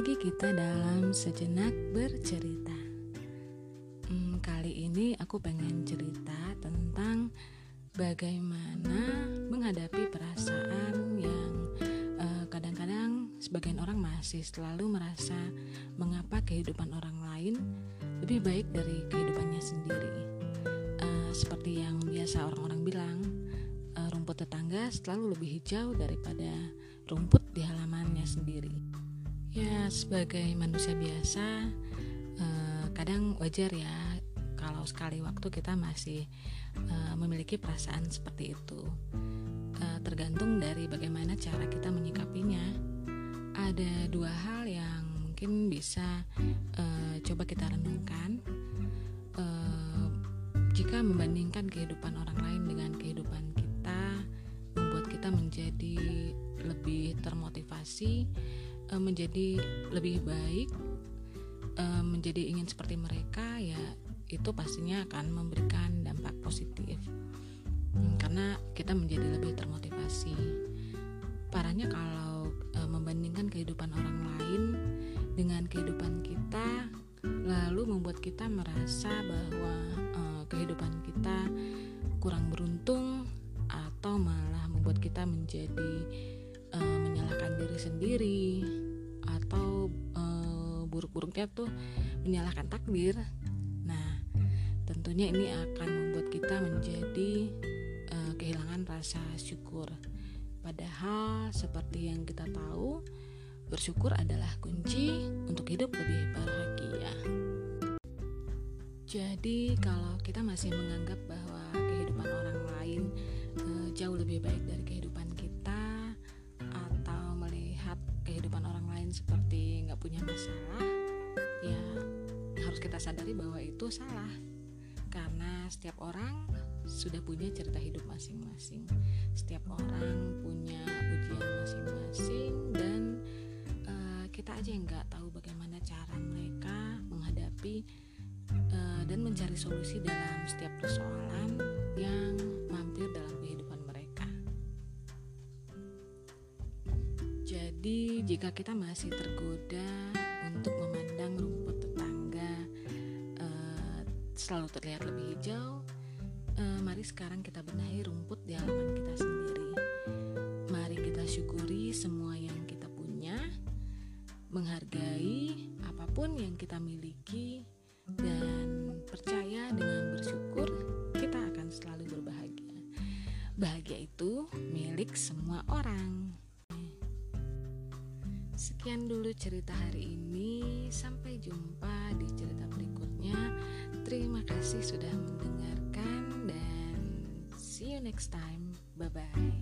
Diam sejenak bercerita. Hmm, kali ini aku pengen cerita tentang bagaimana menghadapi perasaan yang uh, kadang-kadang sebagian orang masih selalu merasa mengapa kehidupan orang lain lebih baik dari kehidupannya sendiri. Uh, seperti yang biasa orang-orang bilang, uh, rumput tetangga selalu lebih hijau daripada rumput di halamannya sendiri. Ya, sebagai manusia biasa, eh, kadang wajar ya kalau sekali waktu kita masih eh, memiliki perasaan seperti itu. Eh, tergantung dari bagaimana cara kita menyikapinya. Ada dua hal yang mungkin bisa eh, coba kita renungkan. Eh, jika membandingkan kehidupan orang lain dengan kehidupan kita, membuat kita menjadi lebih termotivasi uh, menjadi lebih baik uh, menjadi ingin seperti mereka ya itu pastinya akan memberikan dampak positif. Hmm, karena kita menjadi lebih termotivasi. Parahnya kalau uh, membandingkan kehidupan orang lain dengan kehidupan kita lalu membuat kita merasa bahwa uh, kehidupan kita kurang beruntung atau malah membuat kita menjadi uh, menyalahkan diri sendiri atau uh, buruk-buruknya tuh menyalahkan takdir. Nah, tentunya ini akan membuat kita menjadi uh, kehilangan rasa syukur. Padahal seperti yang kita tahu, bersyukur adalah kunci untuk hidup lebih bahagia. Jadi, kalau kita masih menganggap bahwa kehidupan orang lain uh, jauh lebih baik dari kehidupan seperti nggak punya masalah ya harus kita sadari bahwa itu salah. Karena setiap orang sudah punya cerita hidup masing-masing. Setiap orang punya ujian masing-masing dan uh, kita aja yang nggak tahu bagaimana cara mereka menghadapi uh, dan mencari solusi dalam setiap persoalan yang mampir dalam kehidupan jadi jika kita masih tergoda untuk memandang rumput tetangga uh, selalu terlihat lebih hijau, uh, mari sekarang kita benahi rumput di halaman kita sendiri. Mari kita syukuri semua yang kita punya, menghargai apa pun yang kita miliki, dan percaya dengan bersyukur kita akan selalu berbahagia. Bahagia itu milik semua orang. Sekian dulu cerita hari ini. Sampai jumpa di cerita berikutnya. Terima kasih sudah mendengarkan dan see you next time. Bye bye.